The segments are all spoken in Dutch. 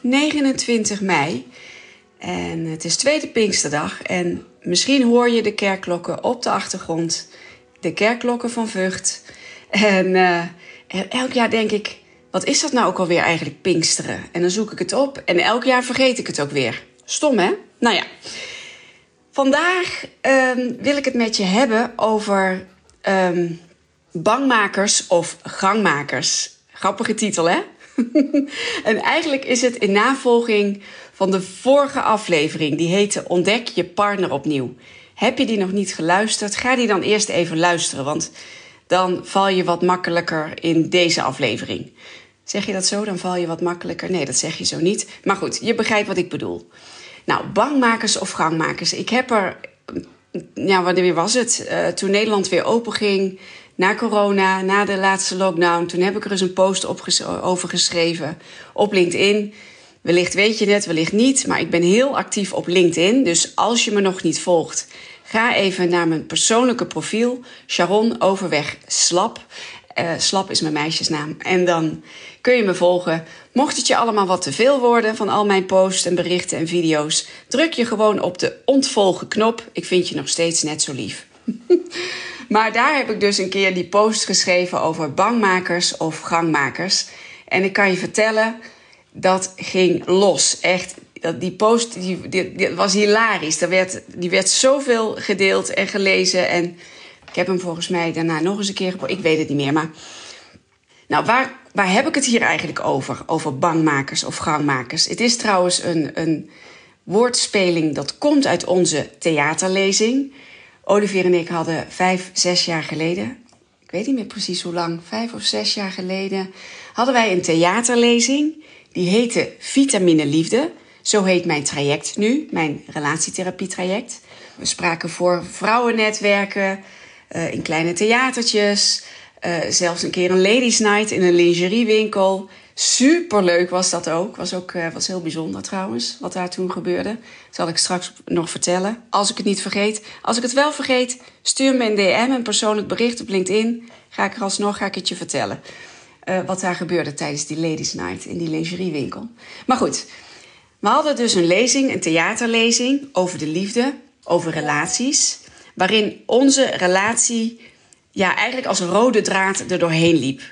29 mei. En het is tweede Pinksterdag. En misschien hoor je de kerkklokken op de achtergrond. De kerkklokken van Vught. En uh, elk jaar denk ik, wat is dat nou ook alweer eigenlijk Pinksteren? En dan zoek ik het op en elk jaar vergeet ik het ook weer. Stom hè? Nou ja. Vandaag um, wil ik het met je hebben over um, bangmakers of gangmakers. Grappige titel hè? en eigenlijk is het in navolging van de vorige aflevering. Die heette Ontdek je partner opnieuw. Heb je die nog niet geluisterd? Ga die dan eerst even luisteren, want dan val je wat makkelijker in deze aflevering. Zeg je dat zo? Dan val je wat makkelijker. Nee, dat zeg je zo niet. Maar goed, je begrijpt wat ik bedoel. Nou, bangmakers of gangmakers. Ik heb er, ja, wanneer was het? Uh, toen Nederland weer open ging, na corona, na de laatste lockdown, toen heb ik er eens een post over geschreven op LinkedIn. Wellicht weet je het, wellicht niet, maar ik ben heel actief op LinkedIn. Dus als je me nog niet volgt, ga even naar mijn persoonlijke profiel, Sharon Overweg Slap. Uh, Slap is mijn meisjesnaam. En dan kun je me volgen. Mocht het je allemaal wat te veel worden van al mijn posts en berichten en video's, druk je gewoon op de ontvolgen knop. Ik vind je nog steeds net zo lief. Maar daar heb ik dus een keer die post geschreven over bangmakers of gangmakers. En ik kan je vertellen, dat ging los. Echt, die post die, was hilarisch. Er werd, die werd zoveel gedeeld en gelezen. En ik heb hem volgens mij daarna nog eens een keer Ik weet het niet meer. Maar nou, waar, waar heb ik het hier eigenlijk over? Over bangmakers of gangmakers. Het is trouwens een, een woordspeling dat komt uit onze theaterlezing. Olivier en ik hadden vijf, zes jaar geleden, ik weet niet meer precies hoe lang, vijf of zes jaar geleden, hadden wij een theaterlezing. Die heette Vitamine Liefde. Zo heet mijn traject nu, mijn relatietherapietraject. We spraken voor vrouwennetwerken, uh, in kleine theatertjes, uh, zelfs een keer een ladies night in een lingeriewinkel. Superleuk was dat ook. Was ook uh, was heel bijzonder trouwens, wat daar toen gebeurde. Zal ik straks nog vertellen, als ik het niet vergeet. Als ik het wel vergeet, stuur me een DM, een persoonlijk bericht op LinkedIn. Ga ik er alsnog ga ik het je vertellen. Uh, wat daar gebeurde tijdens die Ladies Night in die lingeriewinkel. Maar goed, we hadden dus een lezing, een theaterlezing over de liefde, over relaties. Waarin onze relatie ja, eigenlijk als rode draad er doorheen liep.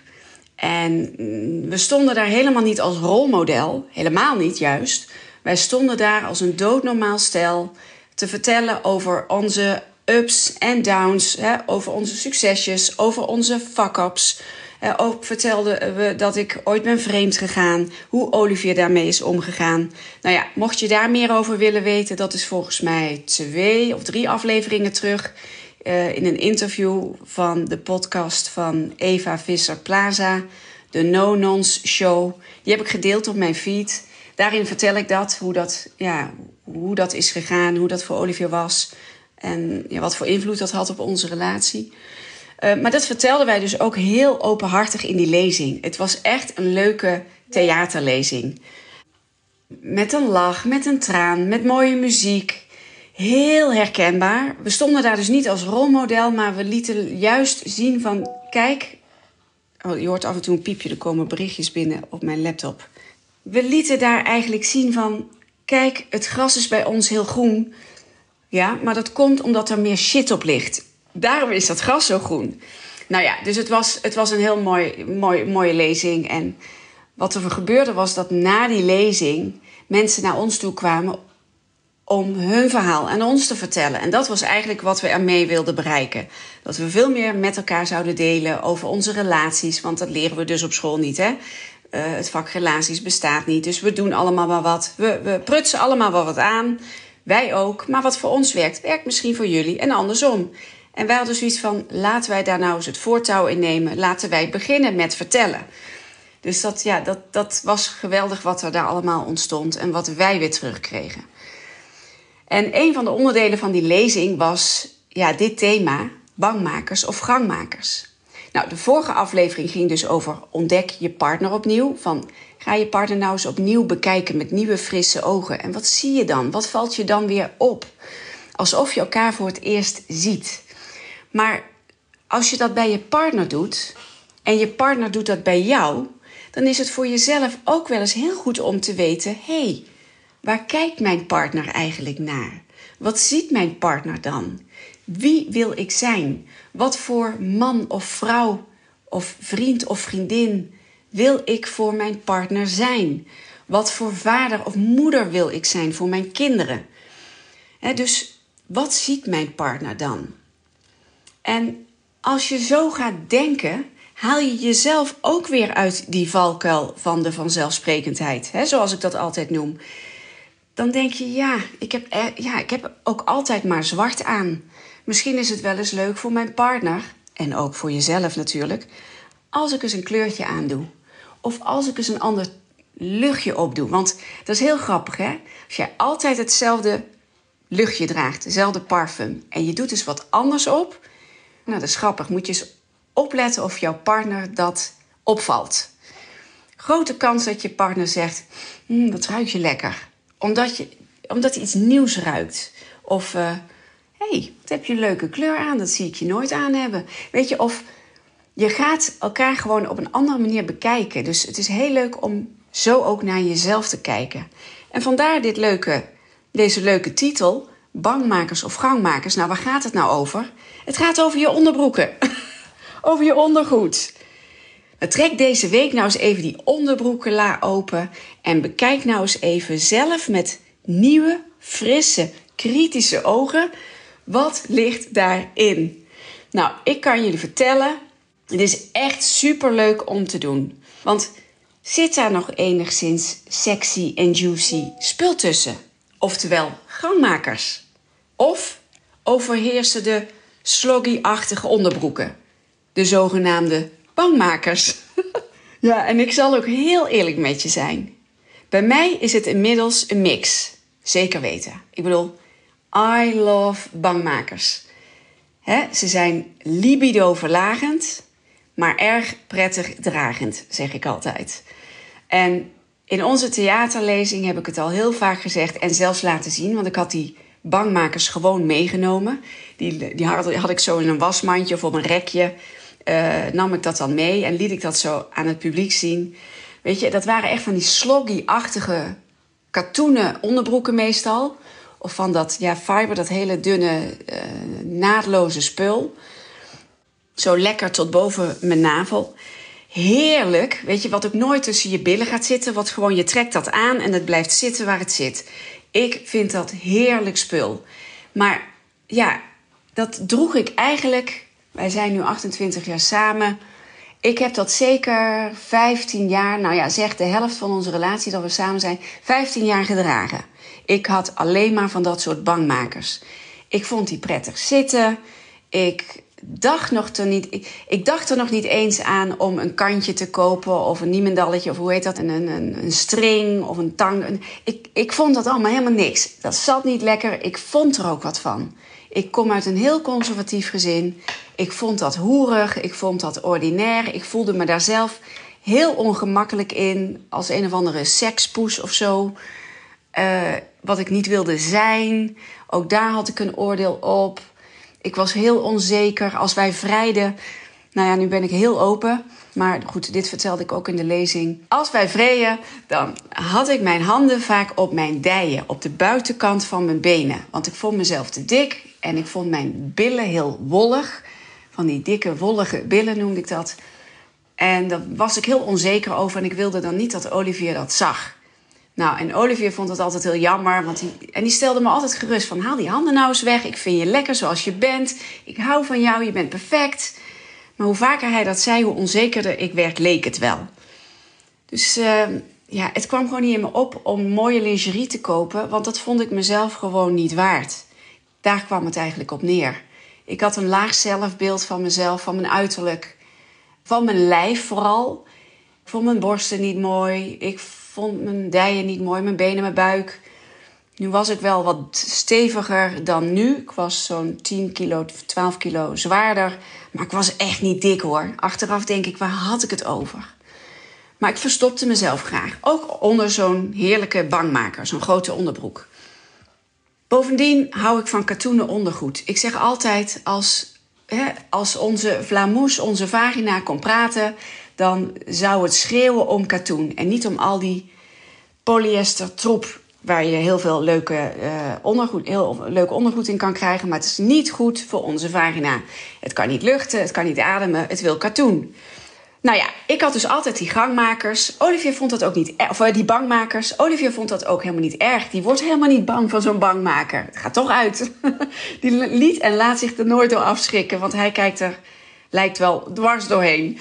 En mm, we stonden daar helemaal niet als rolmodel, helemaal niet juist. Wij stonden daar als een doodnormaal stel te vertellen over onze ups en downs, hè, over onze succesjes, over onze fuck-ups. Ook vertelden we dat ik ooit ben vreemd gegaan, hoe Olivier daarmee is omgegaan. Nou ja, mocht je daar meer over willen weten, dat is volgens mij twee of drie afleveringen terug. Uh, in een interview van de podcast van Eva Visser Plaza, de No Nons Show. Die heb ik gedeeld op mijn feed. Daarin vertel ik dat, hoe dat, ja, hoe dat is gegaan, hoe dat voor Olivier was en ja, wat voor invloed dat had op onze relatie. Uh, maar dat vertelden wij dus ook heel openhartig in die lezing. Het was echt een leuke theaterlezing. Met een lach, met een traan, met mooie muziek. Heel herkenbaar. We stonden daar dus niet als rolmodel, maar we lieten juist zien van... Kijk, oh, je hoort af en toe een piepje, er komen berichtjes binnen op mijn laptop. We lieten daar eigenlijk zien van... Kijk, het gras is bij ons heel groen. Ja, maar dat komt omdat er meer shit op ligt. Daarom is dat gras zo groen. Nou ja, dus het was, het was een heel mooi, mooi, mooie lezing. En wat er gebeurde was dat na die lezing mensen naar ons toe kwamen om hun verhaal aan ons te vertellen. En dat was eigenlijk wat we ermee wilden bereiken. Dat we veel meer met elkaar zouden delen over onze relaties. Want dat leren we dus op school niet, hè? Uh, het vak relaties bestaat niet. Dus we doen allemaal maar wat. We, we prutsen allemaal wel wat aan. Wij ook. Maar wat voor ons werkt, werkt misschien voor jullie en andersom. En wij hadden zoiets van: laten wij daar nou eens het voortouw in nemen. Laten wij beginnen met vertellen. Dus dat, ja, dat, dat was geweldig wat er daar allemaal ontstond en wat wij weer terugkregen. En een van de onderdelen van die lezing was ja, dit thema: bangmakers of gangmakers. Nou, de vorige aflevering ging dus over ontdek je partner opnieuw. Van ga je partner nou eens opnieuw bekijken met nieuwe frisse ogen. En wat zie je dan? Wat valt je dan weer op? Alsof je elkaar voor het eerst ziet. Maar als je dat bij je partner doet en je partner doet dat bij jou, dan is het voor jezelf ook wel eens heel goed om te weten: hé, hey, waar kijkt mijn partner eigenlijk naar? Wat ziet mijn partner dan? Wie wil ik zijn? Wat voor man of vrouw of vriend of vriendin wil ik voor mijn partner zijn? Wat voor vader of moeder wil ik zijn voor mijn kinderen? dus wat ziet mijn partner dan? En als je zo gaat denken, haal je jezelf ook weer uit die valkuil van de vanzelfsprekendheid, zoals ik dat altijd noem. Dan denk je, ja ik, heb, ja, ik heb ook altijd maar zwart aan. Misschien is het wel eens leuk voor mijn partner, en ook voor jezelf natuurlijk, als ik eens een kleurtje aandoe. Of als ik eens een ander luchtje opdoe. Want dat is heel grappig, hè? Als jij altijd hetzelfde luchtje draagt, dezelfde parfum, en je doet dus wat anders op, nou dat is grappig. Moet je eens opletten of jouw partner dat opvalt. Grote kans dat je partner zegt: hm, dat ruikt je lekker. Omdat, je, omdat iets nieuws ruikt. Of uh, hey, wat heb je een leuke kleur aan? Dat zie ik je nooit aan hebben. Weet je, of je gaat elkaar gewoon op een andere manier bekijken. Dus het is heel leuk om zo ook naar jezelf te kijken. En vandaar dit leuke, deze leuke titel: Bangmakers of Gangmakers. Nou, waar gaat het nou over? Het gaat over je onderbroeken. over je ondergoed. Trek deze week nou eens even die onderbroekenla open en bekijk nou eens even zelf met nieuwe, frisse, kritische ogen wat ligt daarin. Nou, ik kan jullie vertellen, het is echt super leuk om te doen. Want zit daar nog enigszins sexy en juicy spul tussen? Oftewel gangmakers. Of overheersen de sloggy-achtige onderbroeken. De zogenaamde bangmakers. ja, en ik zal ook heel eerlijk met je zijn. Bij mij is het inmiddels een mix. Zeker weten. Ik bedoel, I love bangmakers. ze zijn libido-verlagend, maar erg prettig dragend, zeg ik altijd. En in onze theaterlezing heb ik het al heel vaak gezegd en zelfs laten zien, want ik had die bangmakers gewoon meegenomen. Die, die had, had ik zo in een wasmandje of op een rekje. Uh, nam ik dat dan mee en liet ik dat zo aan het publiek zien. Weet je, dat waren echt van die sloggy-achtige katoenen onderbroeken meestal. Of van dat ja, fiber, dat hele dunne, uh, naadloze spul. Zo lekker tot boven mijn navel. Heerlijk. Weet je, wat ook nooit tussen je billen gaat zitten. Wat gewoon, je trekt dat aan en het blijft zitten waar het zit. Ik vind dat heerlijk spul. Maar ja, dat droeg ik eigenlijk. Wij zijn nu 28 jaar samen. Ik heb dat zeker 15 jaar, nou ja, zeg de helft van onze relatie dat we samen zijn, 15 jaar gedragen. Ik had alleen maar van dat soort bangmakers. Ik vond die prettig zitten. Ik dacht, nog te niet, ik, ik, dacht er nog niet eens aan om een kantje te kopen of een niemendalletje of hoe heet dat, een, een, een string of een tang. Ik, ik vond dat allemaal helemaal niks. Dat zat niet lekker. Ik vond er ook wat van. Ik kom uit een heel conservatief gezin. Ik vond dat hoerig. Ik vond dat ordinair. Ik voelde me daar zelf heel ongemakkelijk in. Als een of andere sekspoes of zo. Uh, wat ik niet wilde zijn. Ook daar had ik een oordeel op. Ik was heel onzeker. Als wij vrijden. Nou ja, nu ben ik heel open. Maar goed, dit vertelde ik ook in de lezing. Als wij vreden, dan had ik mijn handen vaak op mijn dijen, op de buitenkant van mijn benen. Want ik vond mezelf te dik en ik vond mijn billen heel wollig. Van die dikke, wollige billen noemde ik dat. En daar was ik heel onzeker over en ik wilde dan niet dat Olivier dat zag. Nou, en Olivier vond het altijd heel jammer. Want die, en die stelde me altijd gerust van... haal die handen nou eens weg. Ik vind je lekker zoals je bent. Ik hou van jou. Je bent perfect. Maar hoe vaker hij dat zei, hoe onzekerder ik werd, leek het wel. Dus uh, ja, het kwam gewoon niet in me op om mooie lingerie te kopen. Want dat vond ik mezelf gewoon niet waard. Daar kwam het eigenlijk op neer. Ik had een laag zelfbeeld van mezelf, van mijn uiterlijk. Van mijn lijf vooral. Ik vond mijn borsten niet mooi. Ik vond mijn dijen niet mooi. Mijn benen, mijn buik. Nu was ik wel wat steviger dan nu. Ik was zo'n 10 kilo, 12 kilo zwaarder. Maar ik was echt niet dik hoor. Achteraf denk ik, waar had ik het over? Maar ik verstopte mezelf graag. Ook onder zo'n heerlijke bangmaker, zo'n grote onderbroek. Bovendien hou ik van katoenen ondergoed. Ik zeg altijd, als, hè, als onze Vlamoes, onze vagina kon praten... dan zou het schreeuwen om katoen en niet om al die polyester troep waar je heel veel leuke, uh, ondergoed, heel leuk ondergoed in kan krijgen. Maar het is niet goed voor onze vagina. Het kan niet luchten, het kan niet ademen, het wil katoen. Nou ja, ik had dus altijd die gangmakers. Olivier vond dat ook niet erg. Of eh, die bangmakers. Olivier vond dat ook helemaal niet erg. Die wordt helemaal niet bang van zo'n bangmaker. Het gaat toch uit. die liet en laat zich er nooit door afschrikken. Want hij kijkt er, lijkt wel dwars doorheen.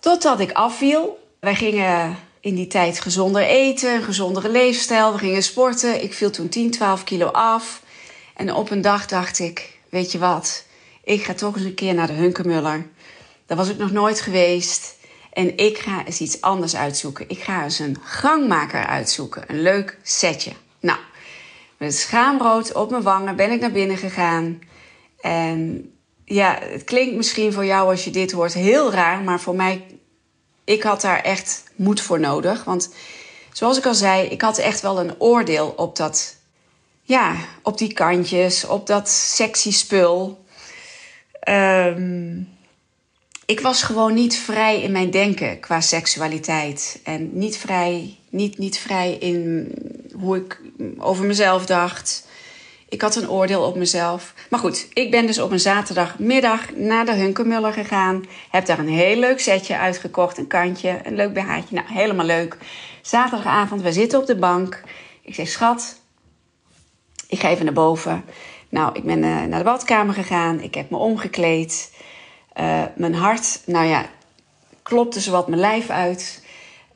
Totdat ik afviel. Wij gingen in die tijd gezonder eten, een gezondere leefstijl. We gingen sporten. Ik viel toen 10, 12 kilo af. En op een dag dacht ik, weet je wat? Ik ga toch eens een keer naar de Hunkemuller. Daar was ik nog nooit geweest. En ik ga eens iets anders uitzoeken. Ik ga eens een gangmaker uitzoeken. Een leuk setje. Nou, met schaamrood op mijn wangen ben ik naar binnen gegaan. En ja, het klinkt misschien voor jou als je dit hoort heel raar. Maar voor mij, ik had daar echt moed voor nodig. Want zoals ik al zei, ik had echt wel een oordeel op dat... Ja, op die kantjes, op dat sexy spul. Um, ik was gewoon niet vrij in mijn denken qua seksualiteit. En niet vrij, niet, niet vrij in hoe ik over mezelf dacht. Ik had een oordeel op mezelf. Maar goed, ik ben dus op een zaterdagmiddag naar de Hunkemuller gegaan. Heb daar een heel leuk setje uitgekocht. Een kantje, een leuk BH'tje. Nou, helemaal leuk. Zaterdagavond, we zitten op de bank. Ik zeg, schat, ik ga even naar boven. Nou, ik ben uh, naar de badkamer gegaan. Ik heb me omgekleed. Uh, mijn hart, nou ja, klopte zo wat mijn lijf uit.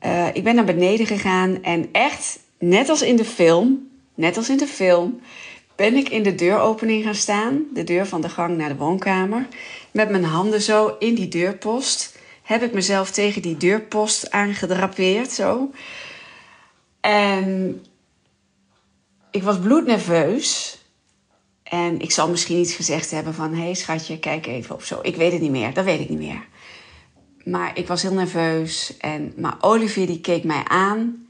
Uh, ik ben naar beneden gegaan en echt, net als in de film, net als in de film, ben ik in de deuropening gaan staan. De deur van de gang naar de woonkamer. Met mijn handen zo in die deurpost. Heb ik mezelf tegen die deurpost aangedrapeerd, zo. En ik was bloednerveus. En ik zal misschien iets gezegd hebben van... hé hey, schatje, kijk even of zo. Ik weet het niet meer, dat weet ik niet meer. Maar ik was heel nerveus. En, maar Olivier die keek mij aan.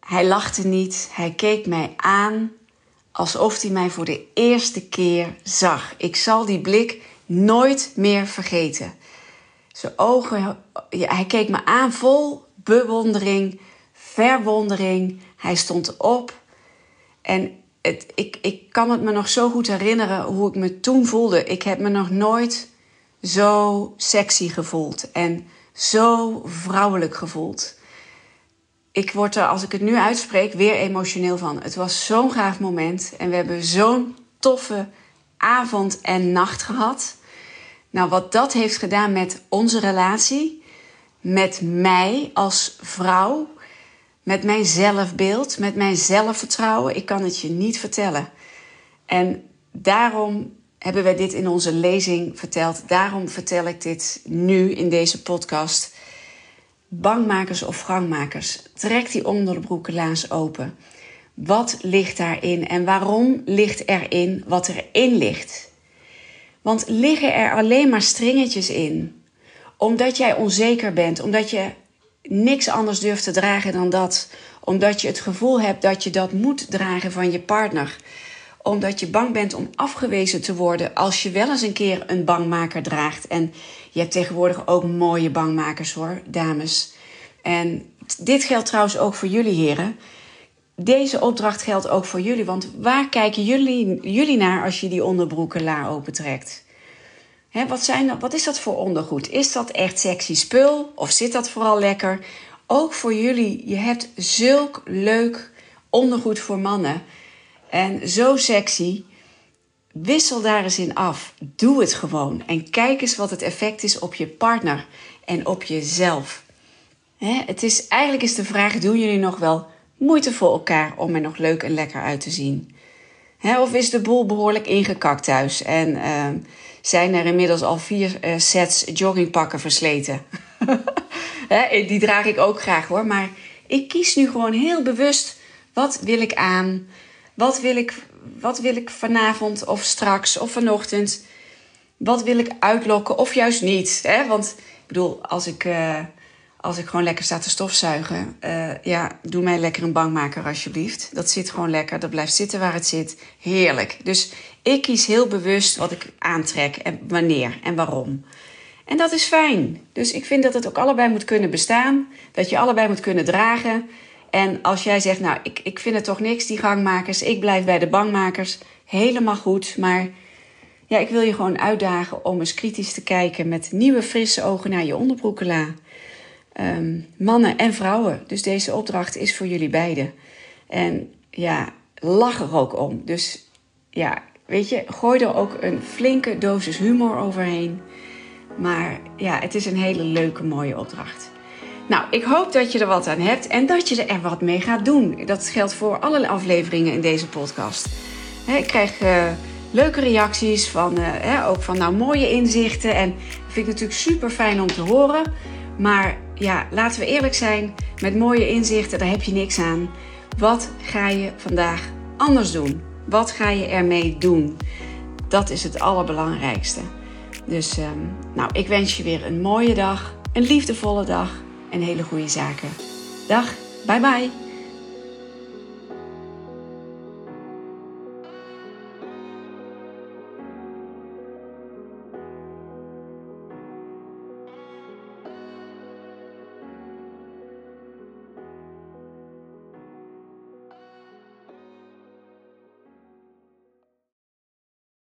Hij lachte niet. Hij keek mij aan alsof hij mij voor de eerste keer zag. Ik zal die blik nooit meer vergeten. Zijn ogen, hij keek me aan vol bewondering, verwondering. Hij stond op en het, ik, ik kan het me nog zo goed herinneren hoe ik me toen voelde. Ik heb me nog nooit zo sexy gevoeld en zo vrouwelijk gevoeld. Ik word er, als ik het nu uitspreek, weer emotioneel van. Het was zo'n gaaf moment en we hebben zo'n toffe avond en nacht gehad. Nou, wat dat heeft gedaan met onze relatie, met mij als vrouw, met mijn zelfbeeld, met mijn zelfvertrouwen. Ik kan het je niet vertellen. En daarom hebben wij dit in onze lezing verteld. Daarom vertel ik dit nu in deze podcast. Bangmakers of gangmakers, trek die onderbroekenlaars open. Wat ligt daarin en waarom ligt erin wat erin ligt? Want liggen er alleen maar stringetjes in? Omdat jij onzeker bent, omdat je niks anders durft te dragen dan dat. Omdat je het gevoel hebt dat je dat moet dragen van je partner. Omdat je bang bent om afgewezen te worden als je wel eens een keer een bangmaker draagt. En je hebt tegenwoordig ook mooie bangmakers hoor, dames. En dit geldt trouwens ook voor jullie heren. Deze opdracht geldt ook voor jullie. Want waar kijken jullie, jullie naar als je die onderbroeken la opentrekt? Wat, zijn, wat is dat voor ondergoed? Is dat echt sexy spul of zit dat vooral lekker? Ook voor jullie, je hebt zulk leuk ondergoed voor mannen. En zo sexy. Wissel daar eens in af. Doe het gewoon. En kijk eens wat het effect is op je partner en op jezelf. het is, eigenlijk is de vraag: doen jullie nog wel moeite voor elkaar om er nog leuk en lekker uit te zien? of is de boel behoorlijk ingekakt thuis? En. Uh, zijn er inmiddels al vier uh, sets joggingpakken versleten. die draag ik ook graag hoor. Maar ik kies nu gewoon heel bewust. Wat wil ik aan? Wat wil ik, wat wil ik vanavond of straks of vanochtend? Wat wil ik uitlokken of juist niet? Hè? Want ik bedoel, als ik, uh, als ik gewoon lekker sta te stofzuigen... Uh, ja, doe mij lekker een bankmaker alsjeblieft. Dat zit gewoon lekker, dat blijft zitten waar het zit. Heerlijk. Dus ik kies heel bewust wat ik aantrek en wanneer en waarom. En dat is fijn. Dus ik vind dat het ook allebei moet kunnen bestaan. Dat je allebei moet kunnen dragen. En als jij zegt, nou, ik, ik vind het toch niks, die gangmakers. Ik blijf bij de bankmakers. Helemaal goed. Maar ja, ik wil je gewoon uitdagen om eens kritisch te kijken met nieuwe, frisse ogen naar je onderbroekela. Um, mannen en vrouwen. Dus deze opdracht is voor jullie beiden. En ja, lach er ook om. Dus ja, weet je, gooi er ook een flinke dosis humor overheen. Maar ja, het is een hele leuke, mooie opdracht. Nou, ik hoop dat je er wat aan hebt en dat je er wat mee gaat doen. Dat geldt voor alle afleveringen in deze podcast. ik krijg uh, leuke reacties van, uh, ook van nou, mooie inzichten. En vind ik natuurlijk super fijn om te horen. Maar ja, laten we eerlijk zijn, met mooie inzichten, daar heb je niks aan. Wat ga je vandaag anders doen? Wat ga je ermee doen? Dat is het allerbelangrijkste. Dus um, nou, ik wens je weer een mooie dag, een liefdevolle dag en hele goede zaken. Dag, bye bye.